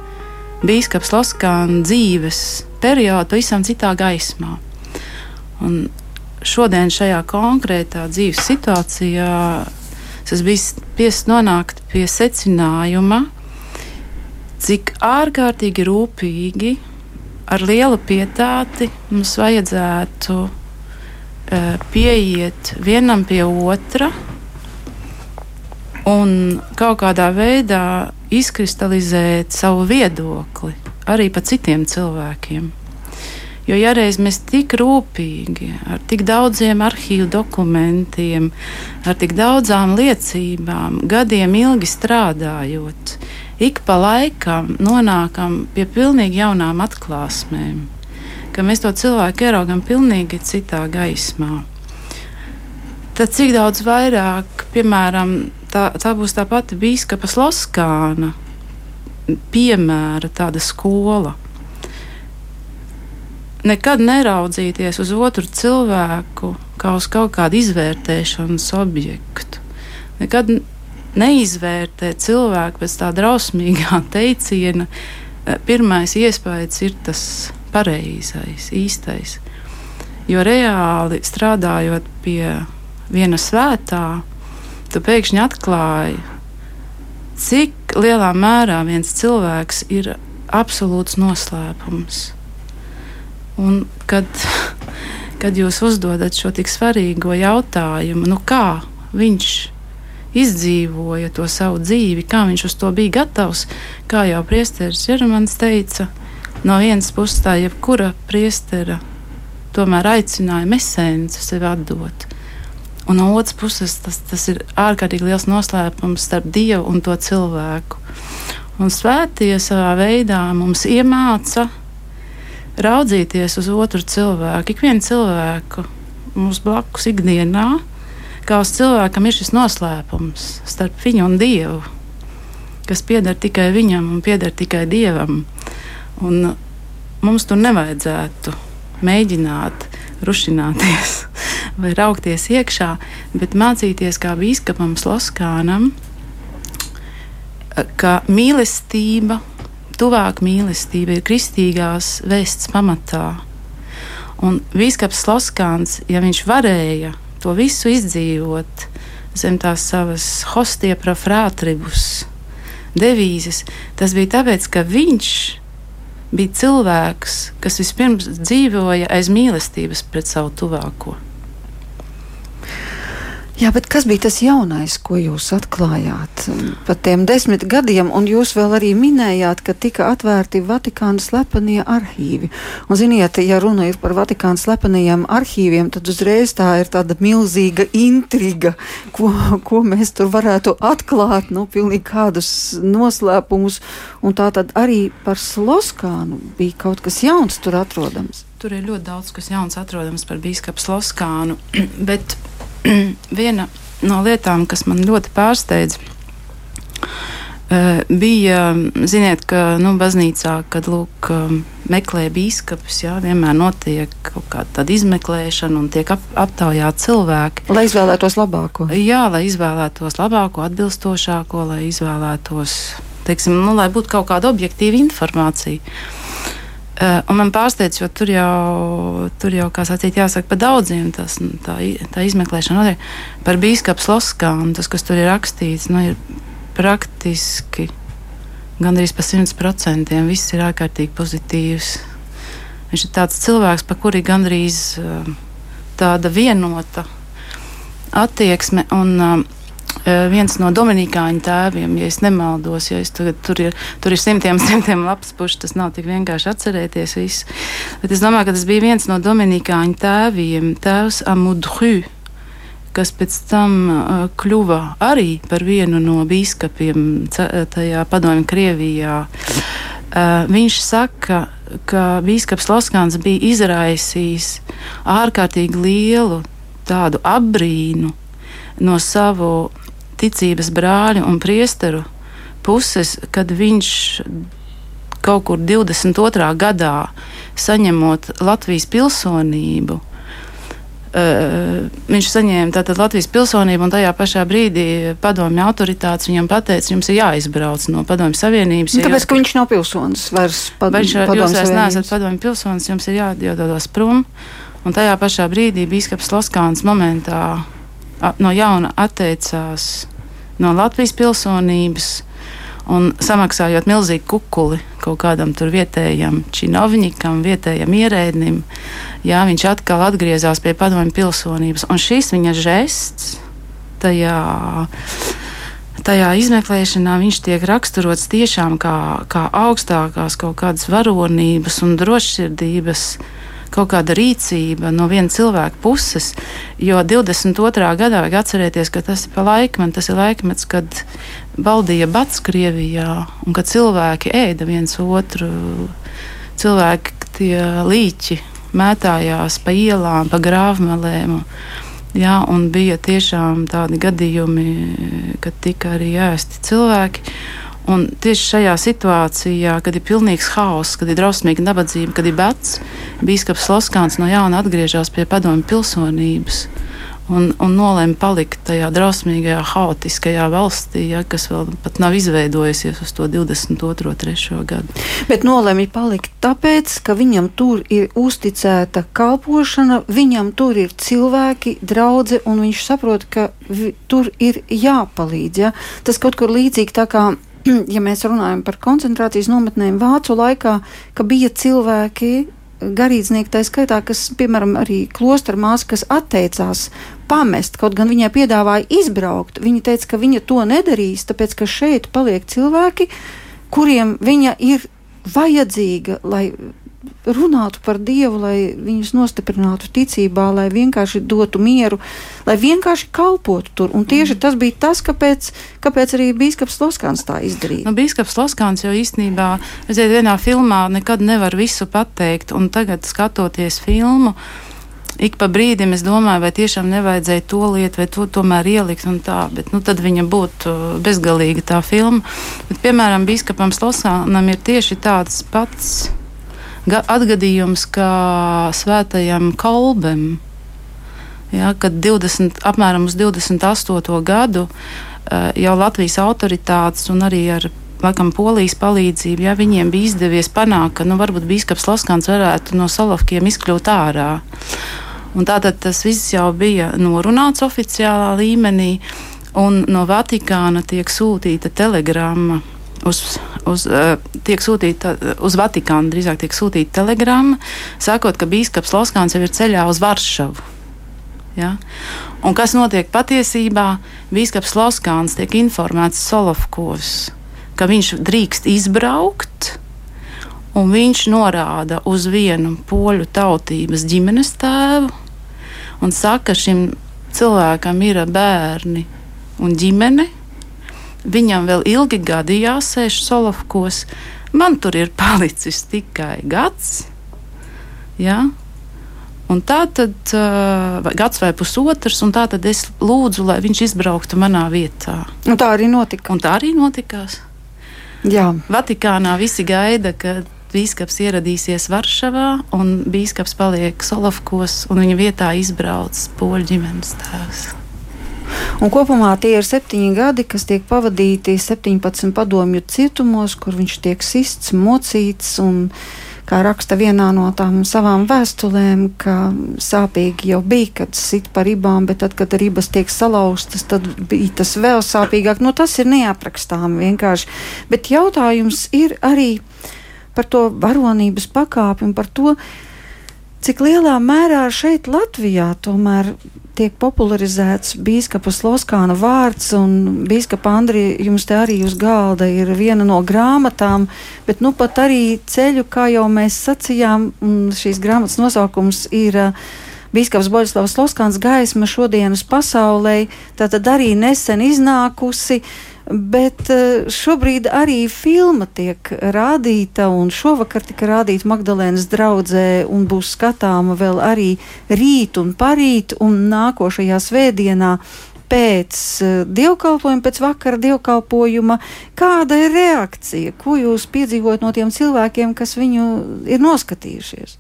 biskupa Loskāna dzīves periodu pavisam citā gaismā. Un šodien šajā konkrētā dzīves situācijā es biju spiests nonākt pie secinājuma, cik ārkārtīgi rūpīgi ar lielu pietāti mums vajadzētu uh, pieiet vienam pie otra un kaut kādā veidā izkristalizēt savu viedokli arī par citiem cilvēkiem. Jo, ja reiz mēs tik rūpīgi, ar tik daudziem arhīvu dokumentiem, ar tik daudzām liecībām, gadiem ilgi strādājot, ik pa laikam nonākam pie pilnīgi jaunām atklāsmēm, ka mēs to cilvēku ieraugam pilnīgi citā gaismā. Tad cik daudz vairāk, piemēram, tā, tā būs tā pati biskupa Loskāna piemēra tāda skola. Nekad neraudzīties uz otru cilvēku kā uz kaut kādu izvērtēšanas objektu. Nekad neizvērtē cilvēku pēc tā drausmīgā teiciena, eh, pirmais iespējas ir tas pareizais, īstais. Jo reāli strādājot pie viena svētā, tu pēkšņi atklāji, cik lielā mērā viens cilvēks ir absolūts noslēpums. Un kad, kad jūs uzdodat šo tik svarīgo jautājumu, nu kā viņš izdzīvoja to savu dzīvi, kā viņš uz to bija gatavs. Kā jau priesteris Jeremans teica, no vienas puses tā jebkura priestera tomēr aicināja mesēnu sevi atdot. Un no otras puses tas, tas ir ārkārtīgi liels noslēpums starp Dievu un to cilvēku. Un svētie savā veidā mums iemāca raudzīties uz otru cilvēku, ikvienu cilvēku mums blakus ikdienā kā uz cilvēkam ir šis noslēpums starp viņu un dievu, kas pieder tikai viņam un pieder tikai dievam. Un mums tur nevajadzētu mēģināt rušināties vai raukties iekšā, bet mācīties kā biskupam Sloskānam, ka mīlestība, tuvāk mīlestība ir kristīgās vēsts pamatā. Un biskups Sloskāns, ja viņš varēja to visu izdzīvot zem tās savas hostie profrātribus devīzes, tas bija tāpēc, ka viņš bija cilvēks, kas vispirms dzīvoja aiz mīlestības pret savu tuvāko. Jā, bet kas bija tas jaunais, ko jūs atklājāt par tiem desmit gadiem, un jūs vēl arī minējāt, ka tika atvērti Vatikāna slepenie arhīvi. Un, ziniet, ja runa ir par Vatikāna slepenajiem arhīviem, tad uzreiz tā ir tāda milzīga intriga, ko, ko mēs tur varētu atklāt, nu, pilnīgi kādus noslēpumus, un tā tad arī par Sloskānu bija kaut kas jauns tur atrodams. Tur ir ļoti daudz kas jauns atrodams par biskupu Sloskānu, bet viena no lietām, kas man ļoti pārsteidz, Bija, ziniet, ka nu, baznīcā, kad lūk, meklē biskupus, jā, vienmēr notiek kaut kāda izmeklēšana un tiek ap, aptaujāti cilvēki. Lai izvēlētos labāko. Jā, lai izvēlētos labāko, atbilstošāko, lai izvēlētos, teiksim, nu, lai būtu kaut kāda objektīva informācija. Uh, un man pārsteidz, jo tur jau, tur jau kā sacīt, jāsaka par daudziem, tas, nu, tā, tā izmeklēšana notiek par bīskapu Sloskānu, tas, kas tur ir rakstīts, nu, ir praktiski gandrīz pa 100%. Viss ir ārkārtīgi pozitīvs. Viņš ir tāds cilvēks, pa kuri gandrīz uh, tāda vienota attieksme. Un, uh, viens no Dominikāņu tēviem, ja nemaldos, ja tagad, tur, ir, tur ir simtiem, simtiem lapas pušu, tas nav tik vienkārši atcerēties visu. Bet es domāju, ka tas bija viens no Dominikāņu tēviem, tēvs Amudhu kas pēc tam uh, kļuva arī par vienu no biskupiem tajā padomju Krievijā. Uh, viņš saka, ka biskups Loskāns bija izraisījis ārkārtīgi lielu tādu apbrīnu no savu ticības brāļu un priesteru puses, kad viņš kaut kur 22. gadā saņemot Latvijas pilsonību, Uh, viņš saņēma tātad Latvijas pilsonību, un tajā pašā brīdī padomju autoritātes viņam pateica, jums ir jāizbrauc no padomju savienības. Nu, tāpēc, jūs, ka viņš nav pilsonis vairs padomju savienības. Jūs vairs neesat padomju pilsonis, jums ir jādodas prom. Un tajā pašā brīdī bīskaps Loskāns momentā no jauna atteicās no Latvijas pilsonības un samaksājot milzīgu kukuli kaut kādam vietējam činovņikam, vietējam ierēdnim, jā, viņš atkal atgriezās pie padomju pilsonības. Un šis viņa žests tajā. Tajā izmeklēšanā viņš tiek raksturots tiešām kā, kā augstākās kaut kādas varonības un drošsirdības kaut kāda rīcība no viena cilvēka puses. Jo 22. gadā vajag atcerēties, ka tas ir pa laikmetu, tas ir laikmets, kad valdīja bats Krievijā un kad cilvēki ēda viens otru. Cilvēki tie līķi mētājās pa ielām, pa grāvmelēm. Jā, un bija tiešām tādi gadījumi, kad tika arī ēsti cilvēki. Un tieši šajā situācijā, kad ir pilnīgs haoss, kad ir drausmīga nabadzība, kad ir bats, Bīskaps Loskāns no jauna atgriežas pie padomju pilsonības un, un nolēma palikt tajā drausmīgajā, haotiskajā valstī, ja, kas vēl pat nav izveidojusies uz to 22. 3. gadu. Bet nolēma palikt tāpēc, ka viņam tur ir uzticēta kalpošana, viņam tur ir cilvēki, draugi, un viņš saprot, ka vi, tur ir jāpalīdz. Ja. Tas kaut kur līdzīgi tā kā ja mēs runājam par koncentrācijas nometnēm vācu laikā, ka bija cilvēki, garīdznieki tā skaitā, kas, piemēram, arī klostra māsa, kas atteicās pamest, kaut gan viņai piedāvāja izbraukt, viņa teica, ka viņa to nedarīs, tāpēc, ka šeit paliek cilvēki, kuriem viņa ir vajadzīga, lai runātu par Dievu, lai viņus nostiprinātu ticībā, lai vienkārši dotu mieru, lai vienkārši kalpotu tur. Un tieši tas bija tas, kāpēc, kāpēc arī Bīskaps Loskāns tā izdarīja. Nu, Bīskaps Loskāns jau īstenībā, redziet, vienā filmā nekad nevar visu pateikt, un tagad skatoties filmu. Ik pa brīdim es domāju, vai tiešām nevajadzēja to lietu, vai to tomēr ielikt un tā, bet nu, tad viņa būtu bezgalīga tā filma. Bet, piemēram, Bīskapam Slosānam ir tieši tāds pats atgadījums, kā svētajam kolbam. Ja, kad 20, apmēram uz 28. gadu eh, jau Latvijas autoritātes un arī ar laikam, polijas palīdzību, ja viņiem bija izdevies panākt, ka nu, varbūt biskups Laskans varētu no Salavkiem izkļūt ārā. Un tātad tas viss jau bija norunāts oficiālā līmenī, un no Vatikāna tiek sūtīta telegramma uz, uz, uh, tiek sūtīta uz Vatikānu, drīzāk tiek sūtīta telegramma, sakot, ka bīskaps Loskāns jau ir ceļā uz Varšavu. Ja? Un kas notiek patiesībā? Bīskaps Loskāns tiek informēts Solovkovs, ka viņš drīkst izbraukt, un viņš norāda uz vienu poļu tautības ģimenes tēvu un saka, ka šim cilvēkam ir bērni un ģimene Viņam vēl ilgi gadi jāsēž Solovkos. Man tur ir palicis tikai gads. Ja? Un tā tad uh, gads vai pusotrs, un tā tad es lūdzu, lai viņš izbrauktu manā vietā. Un tā arī notika. Un tā arī notikās. Jā. Vatikānā visi gaida, ka bīskaps ieradīsies Varšavā, un bīskaps paliek Solovkos, un viņa vietā izbrauc poļu ģimenes tēvs. Un kopumā tie ir septiņi gadi, kas tiek pavadīti 17 padomju cietumos, kur viņš tiek sists, mocīts un kā raksta vienā no tām savām vēstulēm, ka sāpīgi jau bija, kad sit par ribām, bet tad, kad ribas tiek salauztas, tad bija tas vēl sāpīgāk. Nu, tas ir neaprakstām vienkārši. Bet jautājums ir arī par to varonības pakāpi un par to, cik lielā mērā šeit Latvijā tomēr tiek popularizēts biskupa Sloskāna vārds, un biskupa Andrija jums te arī uz galda ir viena no grāmatām, bet nu pat arī ceļu, kā jau mēs sacījām, šīs grāmatas nosaukums ir uh, Bīskaps Boļslavs Loskāns gaisma šodienas pasaulē, tātad arī nesen iznākusi. Uh, Bet eh, šobrīd arī filma tiek rādīta, un šovakar tika rādīta Magdalēnas draudzē, un būs skatāma vēl arī rīt un parīt, un nākošajā svētdienā pēc uh, dievkalpojuma, pēc vakara dievkalpojuma, kāda ir reakcija, ko jūs piedzīvojat no tiem cilvēkiem, kas viņu ir noskatījušies?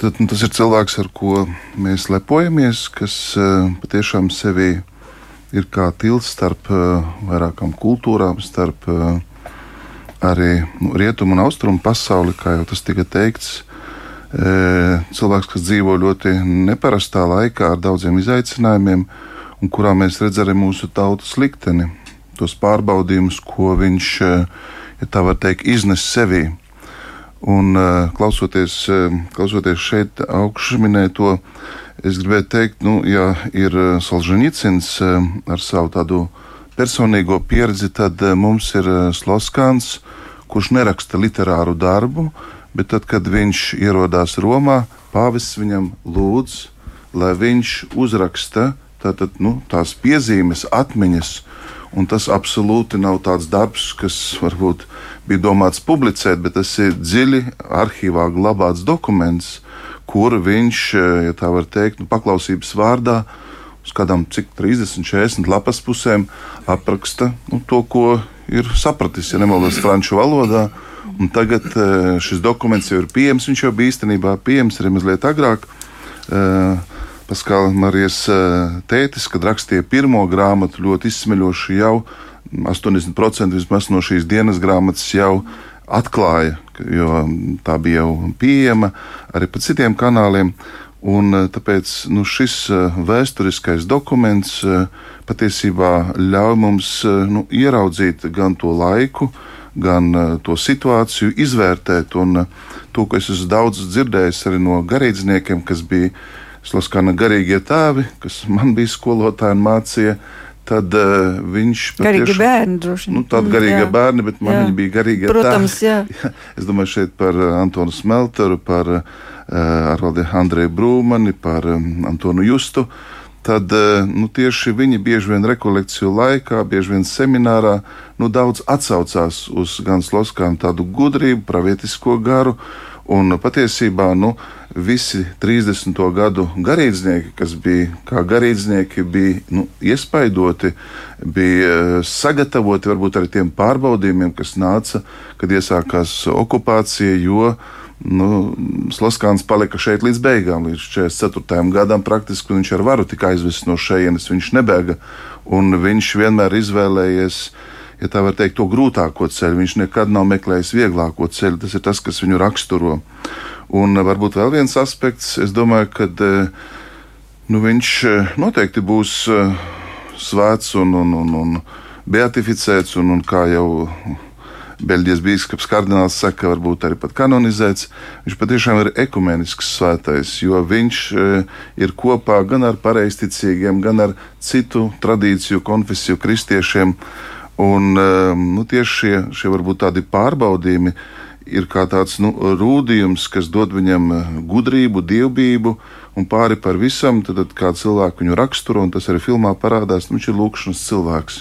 Tad, nu, tas ir cilvēks, ar ko mēs lepojamies, kas uh, patiešām sevi ir kā tilts starp uh, vairākām kultūrām, starp uh, arī nu, rietumu un austrumu pasauli, kā jau tas tika teikts. Uh, cilvēks, kas dzīvo ļoti neparastā laikā, ar daudziem izaicinājumiem, un kurā mēs redzam arī mūsu tautas likteni, tos pārbaudījumus, ko viņš, ja tā var teikt, iznes sevī. Un klausoties, klausoties šeit augšas minēto, Es gribēju teikt, nu, ja ir eh, Solženicins eh, ar savu tādu personīgo pieredzi, tad eh, mums ir Sloskāns, kurš neraksta literāru darbu, bet tad, kad viņš ierodās Romā, pāvests viņam lūdz, lai viņš uzraksta tātad, nu, tās piezīmes, atmiņas. Un tas absolūti nav tāds darbs, kas varbūt bija domāts publicēt, bet tas ir dziļi arhīvā glabāts dokuments, kur viņš, eh, ja tā var teikt, nu, paklausības vārdā uz kādām cik 30, 40 lapas pusēm apraksta nu, to, ko ir sapratis, ja nemaldos franču valodā. Un tagad eh, šis dokuments jau ir pieejams. Viņš jau bija īstenībā pieejams arī mazliet agrāk. Eh, Paskāla Marijas tētis, kad rakstīja pirmo grāmatu, ļoti izsmeļoši jau 80% vismaz no šīs dienas grāmatas jau atklāja, jo tā bija jau pieejama arī pa citiem kanāliem. Un, eh, tāpēc nu, šis eh, vēsturiskais dokuments eh, patiesībā ļauj mums nu, ieraudzīt gan to laiku, gan to situāciju, izvērtēt. Un to, ko es esmu daudz dzirdējis arī no garīdzniekiem, kas bija Slaskana garīgie tēvi, kas man bija skolotāji un mācīja, tad uh, viņš garīgi bērni droši vien. Nu, tādi garīgi bērni, bet man jā. viņi bija garīgi Protams, tā. jā. jā. Es domāju šeit par uh, Antonu Smelteru, par uh, Arvaldi Andreju Brūmani, par um, Antonu Justu. Tad uh, nu, tieši viņi bieži vien rekolekciju laikā, bieži vien seminārā nu, daudz atsaucās uz gan Sloskām tādu gudrību, pravietisko garu, un patiesībā nu, uh, visi 30. gadu garīdznieki, kas bija kā garīdznieki, bija nu, iespaidoti, bija eh, sagatavoti varbūt arī tiem pārbaudījumiem, kas nāca, kad iesākās okupācija, jo nu, Sloskāns palika šeit līdz beigām, līdz 44. gadam. Praktiski viņš ar varu tika aizvests no šejienes, viņš nebēga, un viņš vienmēr izvēlējies ja tā var teikt, to grūtāko ceļu. Viņš nekad nav meklējis vieglāko ceļu. Tas ir tas, kas viņu raksturo. Un eh, varbūt vēl viens aspekts, es domāju, ka eh, nu, viņš eh, noteikti būs svēts un, un, un, un beatificēts, un, un kā jau Beļģijas biskups kardināls saka, varbūt arī pat kanonizēts. Viņš patiešām ir ekumenisks svētais, jo viņš ir kopā gan ar pareizticīgiem, gan ar citu tradīciju, konfesiju kristiešiem. Un, nu, tieši šie, šie varbūt tādi pārbaudījumi ir kā tāds nu, rūdījums, kas dod viņam eh, gudrību, dievbijību un pāri par visam, tad, tad kā cilvēku viņu raksturo, un tas arī filmā parādās, nu, viņš ir lūkšanas cilvēks.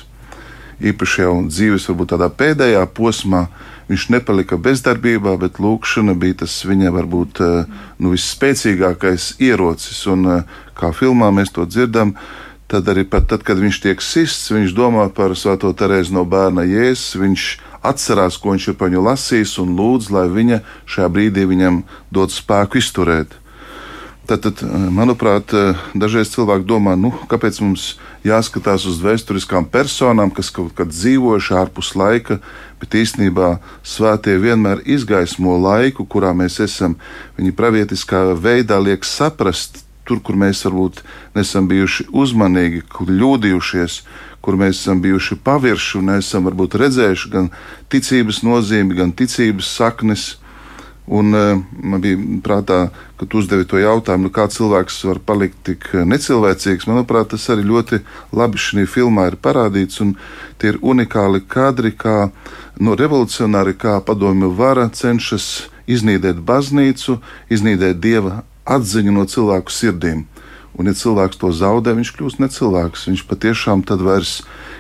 Īpaši jau dzīves, varbūt tādā pēdējā posmā, viņš nepalika bezdarbībā, bet lūkšana bija tas viņa varbūt eh, nu, visspēcīgākais ierocis. Un, eh, kā filmā mēs to dzirdam, tad arī pat tad, kad viņš tiek sists, viņš domā par Svēto Terēzu no bērna jēzus. Viņš atcerās, ko viņš ir par viņu lasījis un lūdz, lai viņa šajā brīdī viņam dod spēku izturēt. Tad, tad, manuprāt, dažreiz cilvēki domā, nu, kāpēc mums jāskatās uz vēsturiskām personām, kas kaut kad dzīvojuši ārpus laika, bet īstenībā svētie vienmēr izgaismo laiku, kurā mēs esam. Viņi pravietiskā veidā liek saprast tur, kur mēs varbūt nesam bijuši uzmanīgi, kur kļūdījušies, kur mēs esam bijuši pavirši un esam varbūt redzējuši gan ticības nozīmi, gan ticības saknes. Un uh, man bija prātā, ka tu uzdevi to jautājumu, nu, kā cilvēks var palikt tik necilvēcīgs. Manuprāt, tas arī ļoti labi šajā filmā ir parādīts. Tie ir unikāli kadri, kā no revolucionāri, kā padomju vara cenšas iznīdēt baznīcu, iznīdēt dieva atziņu no cilvēku sirdīm. Un, ja cilvēks to zaudē, viņš kļūst necilvēks. Viņš patiešām tad vairs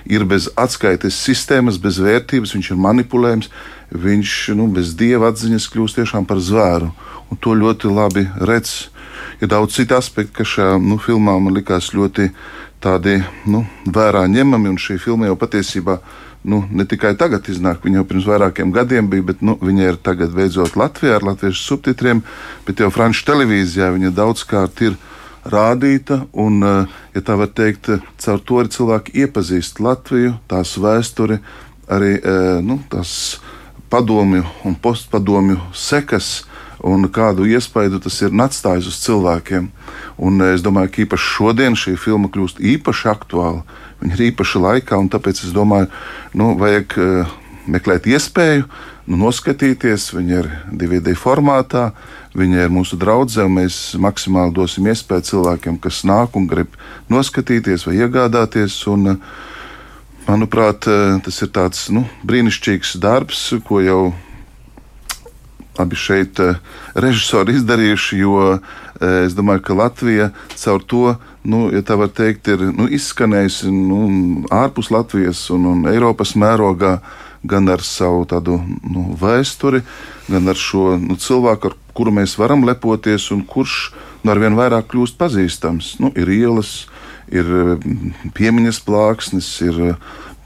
ir bez atskaites sistēmas, bez vērtības, viņš ir manipulējams, viņš nu, bez dieva atziņas kļūst tiešām par zvēru. Un to ļoti labi redz. Ir daudz citu aspektu, kas šajā nu, filmā man likās ļoti tādi nu, vērā ņemami, un šī filma jau patiesībā ir nu, ne tikai tagad iznāk, viņa jau pirms vairākiem gadiem bija, bet nu, viņa ir tagad beidzot Latvijā ar latviešu subtitriem, bet jau franču televīzijā viņa daudzkārt ir rādīta. Un, eh, ja tā var teikt, caur to arī cilvēki iepazīst Latviju, tās vēsturi, arī eh, nu, tās padomju un postpadomju sekas. Un kādu iespaidu tas ir atstājis uz cilvēkiem. Un eh, es domāju, ka īpaši šodien šī filma kļūst īpaši aktuāla Viņi ir īpaši laikā, un tāpēc es domāju, nu, vajag uh, meklēt iespēju, nu, noskatīties. Viņi ir DVD formātā, viņi ir mūsu draugi, un mēs maksimāli dosim iespēju cilvēkiem, kas nāk un grib noskatīties vai iegādāties. Un, uh, manuprāt, uh, tas ir tāds nu, brīnišķīgs darbs, ko jau abi šeit režisori izdarījuši, jo es domāju, ka Latvija caur to nu, ja tā var teikt, ir nu, izskanējusi nu, ārpus Latvijas un, un Eiropas mērogā, gan ar savu tādu nu, vēsturi, gan ar šo nu, cilvēku, ar kuru mēs varam lepoties un kurš nu, arvien vairāk kļūst pazīstams. Nu, ir ielas, ir mm, piemiņas plāksnes, ir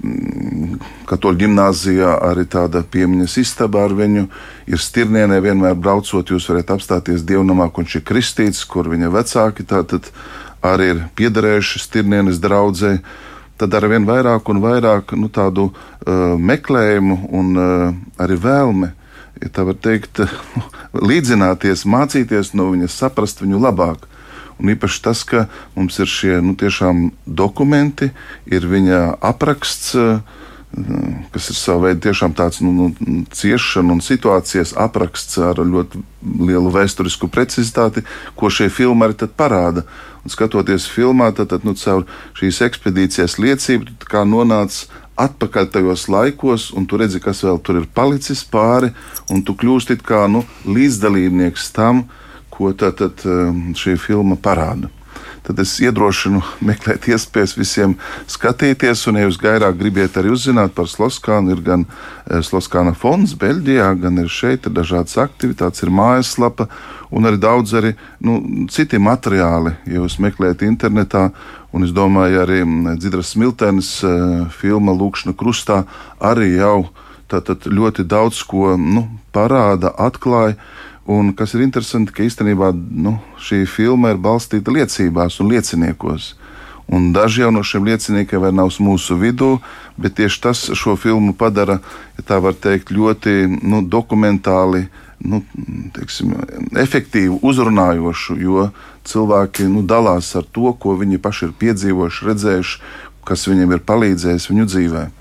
mm, katoļu gimnājā arī tāda piemiņas istaba ar viņu. Ir stirnienē vienmēr braucot, jūs varat apstāties dievnamā, kur viņš ir kristīts, kur viņa vecāki tātad arī ir piederējuši Stirnienes draudzē, tad ar vien vairāk un vairāk nu, tādu uh, meklējumu un uh, arī vēlme, ja tā var teikt, līdzināties, mācīties no viņas, saprast viņu labāk. Un īpaši tas, ka mums ir šie nu, dokumenti, ir viņa apraksts. Uh, kas ir savā veidā tiešām tāds nu, nu, ciešana un situācijas apraksts ar ļoti lielu vēsturisku precizitāti, ko šie filmi arī parāda. Un skatoties filmā, tad, tad nu, caur šīs ekspedīcijas liecību, kā nonāc atpakaļ tajos laikos, un tu redzi, kas vēl tur ir palicis pāri, un tu kļūsti kā nu, līdzdalībnieks tam, ko tad, tad um, šī filma parāda tad es iedrošinu meklēt iespējas visiem skatīties. Un, ja jūs gairāk gribiet arī uzzināt par Sloskānu, ir gan eh, Sloskāna fonds Beļģijā, gan ir šeit ir dažādas aktivitātes, ir mājaslapa un arī daudz arī, nu, citi materiāli, ja jūs meklējat internetā. Un es domāju, arī mm, Dzidras Smiltenes uh, filma Lūkšana krustā arī jau tātad ļoti daudz ko nu, parāda, atklāja. Un kas ir interesanti, ka īstenībā nu, šī filma ir balstīta liecībās un lieciniekos. Un daži jau no šiem lieciniekiem vairs nav mūsu vidū, bet tieši tas šo filmu padara, ja tā var teikt, ļoti nu, dokumentāli, nu, teiksim, efektīvu, uzrunājošu, jo cilvēki nu, dalās ar to, ko viņi paši ir piedzīvojuši, redzējuši, kas viņiem ir palīdzējis viņu dzīvēm.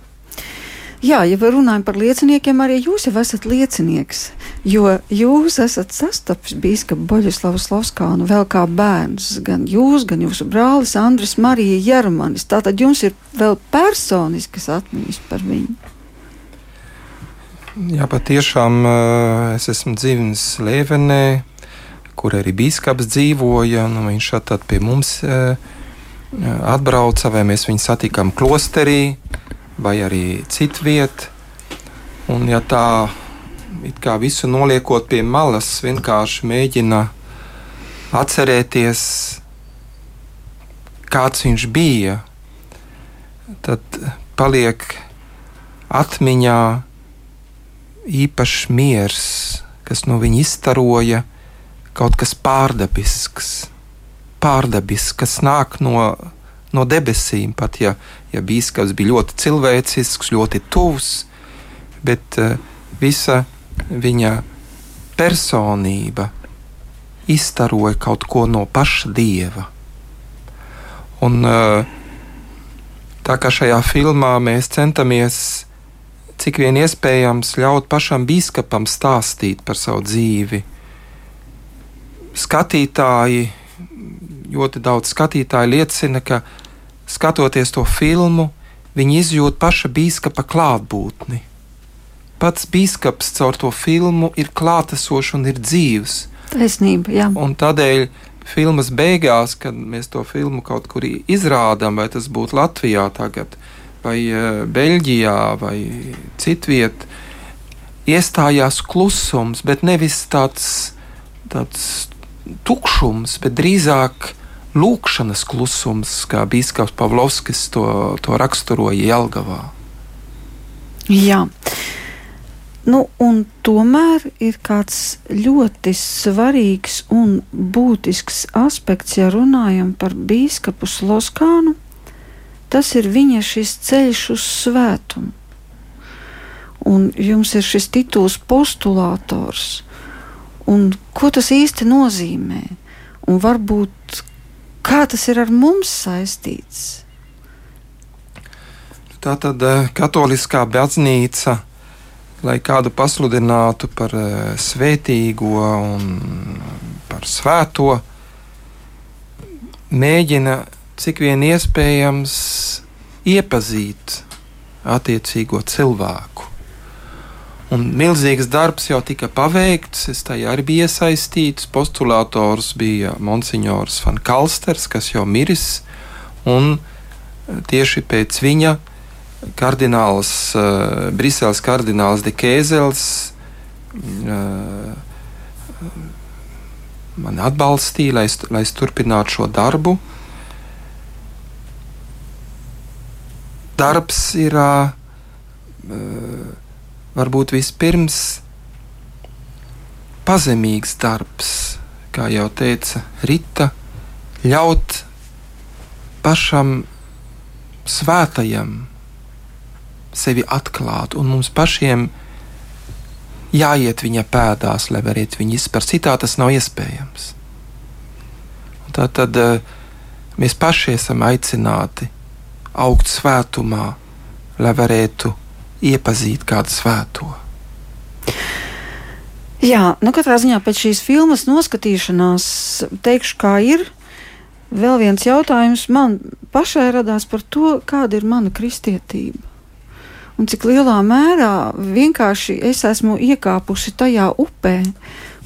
Jā, ja runājam par lieciniekiem, arī jūs jau esat liecinieks, jo jūs esat sastapis biskupu Boļuslavu Slavskānu vēl kā bērns, gan jūs, gan jūsu brālis Andris Marija Jermanis. Tātad jums ir vēl personiskas atmiņas par viņu. Jā, patiešām es esmu dzīvis Lēvenē, kur arī biskups dzīvoja. Nu, viņš tad pie mums atbrauca, vai mēs viņu satikām klosterī vai arī citu vietu. Un, ja tā kā visu noliekot pie malas, vienkārši mēģina atcerēties, kāds viņš bija, tad paliek atmiņā īpašs miers, kas no viņa izstaroja, kaut kas pārdabisks, pārdabisks, kas nāk no, no debesīm. Pat ja, ja biskups bija ļoti cilvēcisks, ļoti tuvs, bet uh, visa viņa personība izstaroja kaut ko no paša dieva. Un, uh, tā kā šajā filmā mēs centamies cik vien iespējams ļaut pašam biskupam stāstīt par savu dzīvi. Skatītāji, ļoti daudz skatītāju liecina, ka skatoties to filmu, viņi izjūt paša biskupa klātbūtni. Pats biskups caur to filmu ir klātesošs un ir dzīves. Taisnība, jā. Un tādēļ filmas beigās, kad mēs to filmu kaut kur izrādām, vai tas būtu Latvijā tagad, vai uh, Beļģijā, vai citviet, iestājās klusums, bet nevis tāds, tāds tukšums, bet drīzāk lūkšanas klusums, kā Bīskaps Pavlovskis to, to raksturoja Jelgavā. Jā. Nu, tomēr ir kāds ļoti svarīgs un būtisks aspekts, ja runājam par biskupu Sloskānu. Tas ir viņa šis ceļš uz svētumu. Un jums ir šis tituls postulātors. Un ko tas īsti nozīmē? Un varbūt kā tas ir ar mums saistīts? Tā tad eh, katoliskā baznīca lai kādu pasludinātu par uh, svētīgo un par svēto, mēģina cik vien iespējams iepazīt attiecīgo cilvēku. Un milzīgs darbs jau tika paveikts, es tajā arī biju iesaistīts. Postulātors bija Monsignors Van Kalsters, kas jau miris, un tieši pēc viņa kardināls, uh, Briseles kardināls De Kēzels uh, man atbalstīja, lai es, lai es turpinātu šo darbu. Darbs ir uh, varbūt vispirms pazemīgs darbs, kā jau teica Rita, ļaut pašam svētajam sevi atklāt, un mums pašiem jāiet viņa pēdās, lai varētu viņu izprast. Citā tas nav iespējams. Tā tad eh, mēs paši esam aicināti augt svētumā, lai varētu iepazīt kādu svēto. Jā, nu katrā ziņā pēc šīs filmas noskatīšanās teikšu, kā ir. Vēl viens jautājums man pašai radās par to, kāda ir mana kristietība un cik lielā mērā vienkārši es esmu iekāpusi tajā upē,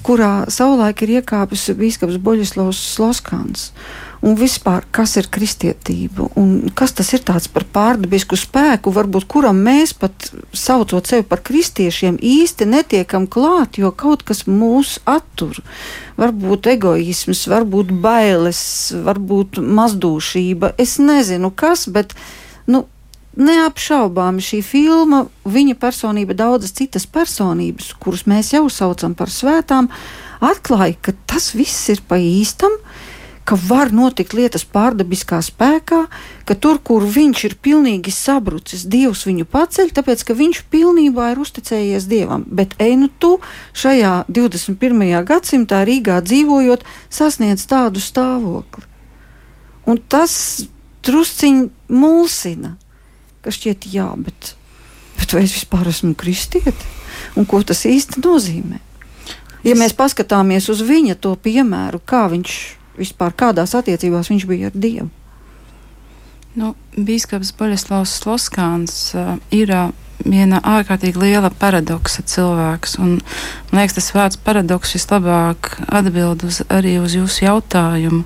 kurā savulaik ir iekāpis Bīskaps Boļislavs Sloskans. Un vispār, kas ir kristietība un kas tas ir tāds par pārdabisku spēku, varbūt kuram mēs pat saucot sevi par kristiešiem īsti netiekam klāt, jo kaut kas mūs attur. Varbūt egoisms, varbūt bailes, varbūt mazdūšība, es nezinu kas, bet nu, neapšaubāmi šī filma, viņa personība, daudzas citas personības, kuras mēs jau saucam par svētām, atklāja, ka tas viss ir pa īstam. Ka var notikt lietas pārdabiskā spēkā, ka tur, kur viņš ir pilnīgi sabrucis, Dievs viņu paceļ, tāpēc ka viņš pilnībā ir uzticējies Dievam. Bet ej nu tu šajā 21. gadsimtā Rīgā dzīvojot, sasniedz tādu stāvokli. Un tas drusciņi mulsina ka šķiet, jā, bet, bet vai es vispār esmu kristieti? Un ko tas īsti nozīmē? Ja mēs paskatāmies uz viņa to piemēru, kā viņš vispār kādās attiecībās viņš bija ar Dievu. Nu, Bīskaps Boļeslavs Sloskāns uh, ir uh, viena ārkārtīgi liela paradoksa cilvēks. Un, man liekas, tas vārds paradoks vislabāk atbild uz, arī uz jūsu jautājumu.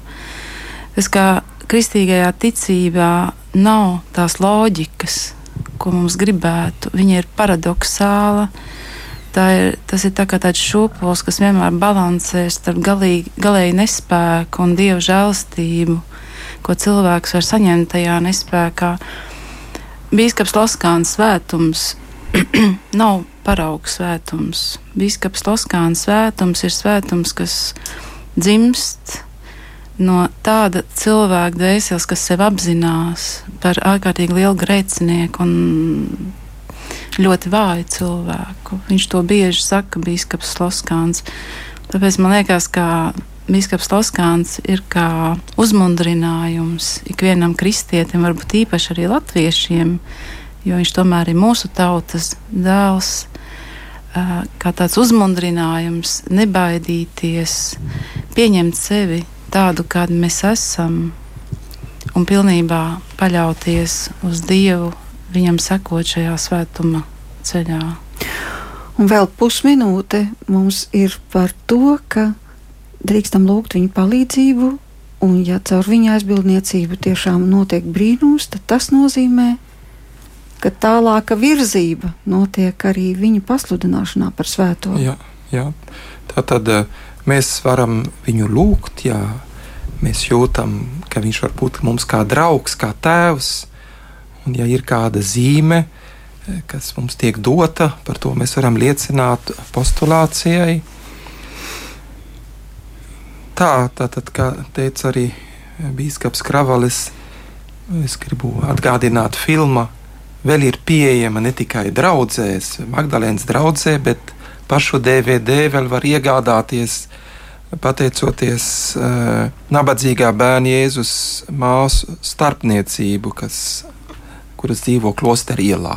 Tas kā kristīgajā ticībā nav tās loģikas, ko mums gribētu. Viņa ir paradoxāla. Tā ir, tas ir tā tāds šūpols, kas vienmēr balansē starp galīgi, galēji nespēku un dievu žēlstību. ko cilvēks var saņemt tajā nespējā. Bīskaps Laskāns svētums nav paraugs svētums. Bīskaps Laskāns svētums ir svētums, kas dzimst no tāda cilvēka dvēseles, kas sev apzinās par ārkārtīgi lielu grēcinieku un ļoti vāju cilvēku. Viņš to bieži saka, Bīskaps Loskāns. Tāpēc man liekas, ka Bīskaps Loskāns ir kā uzmundrinājums ikvienam kristietim, varbūt īpaši arī latviešiem, jo viņš tomēr ir mūsu tautas dēls. Kā tāds uzmundrinājums, nebaidīties, pieņemt sevi tādu, kāda mēs esam, un pilnībā paļauties uz Dievu, viņam sekot šajā svētuma ceļā. Un vēl pusminūte mums ir par to, ka drīkstam lūgt viņa palīdzību, un ja caur viņa aizbildniecību tiešām notiek brīnums, tad tas nozīmē, ka tālāka virzība notiek arī viņa pasludināšanā par svēto. Jā, jā. Tā tad uh, mēs varam viņu lūgt, ja mēs jūtam, ka viņš var būt mums kā draugs, kā tēvs. Un, ja ir kāda zīme, kas mums tiek dota, par to mēs varam liecināt postulācijai. Tā, tātad, kā teica arī Bīskaps Kravalis, es gribu atgādināt, filma vēl ir pieejama ne tikai draudzēs, Magdalēnas draudzē, bet pašu DVD vēl var iegādāties, pateicoties uh, nabadzīgā bērna Jēzus māsu starpniecību, kas, kuras dzīvo klostera ielā.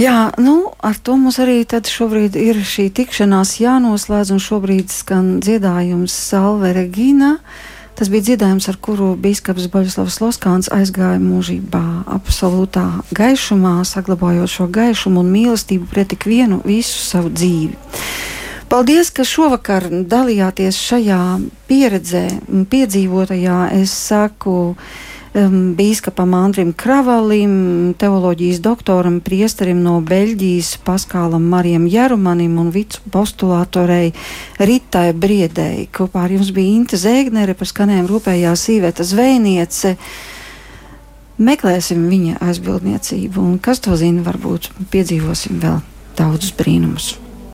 Jā, nu, ar to mums arī šobrīd ir šī tikšanās jānoslēdz, un šobrīd skan dziedājums Salve Regina. Tas bija dziedājums, ar kuru biskups Boļslavs Loskāns aizgāja mūžībā, absolūtā gaišumā, saglabājot šo gaišumu un mīlestību pret ikvienu visu savu dzīvi. Paldies, ka šovakar dalījāties šajā pieredzē, piedzīvotajā. Es saku, um, Bīskapam Andrim Kravalim, teoloģijas doktoram, priesterim no Beļģijas, Paskālam Marijam Jerumanim un vicu postulātorei Ritai Briedei. Kopā ar jums bija Inte Zēgnere, par skanējumu rūpējās Īveta Zvejniece. Meklēsim viņa aizbildniecību, un kas to zina, varbūt piedzīvosim vēl daudzus brīnumus.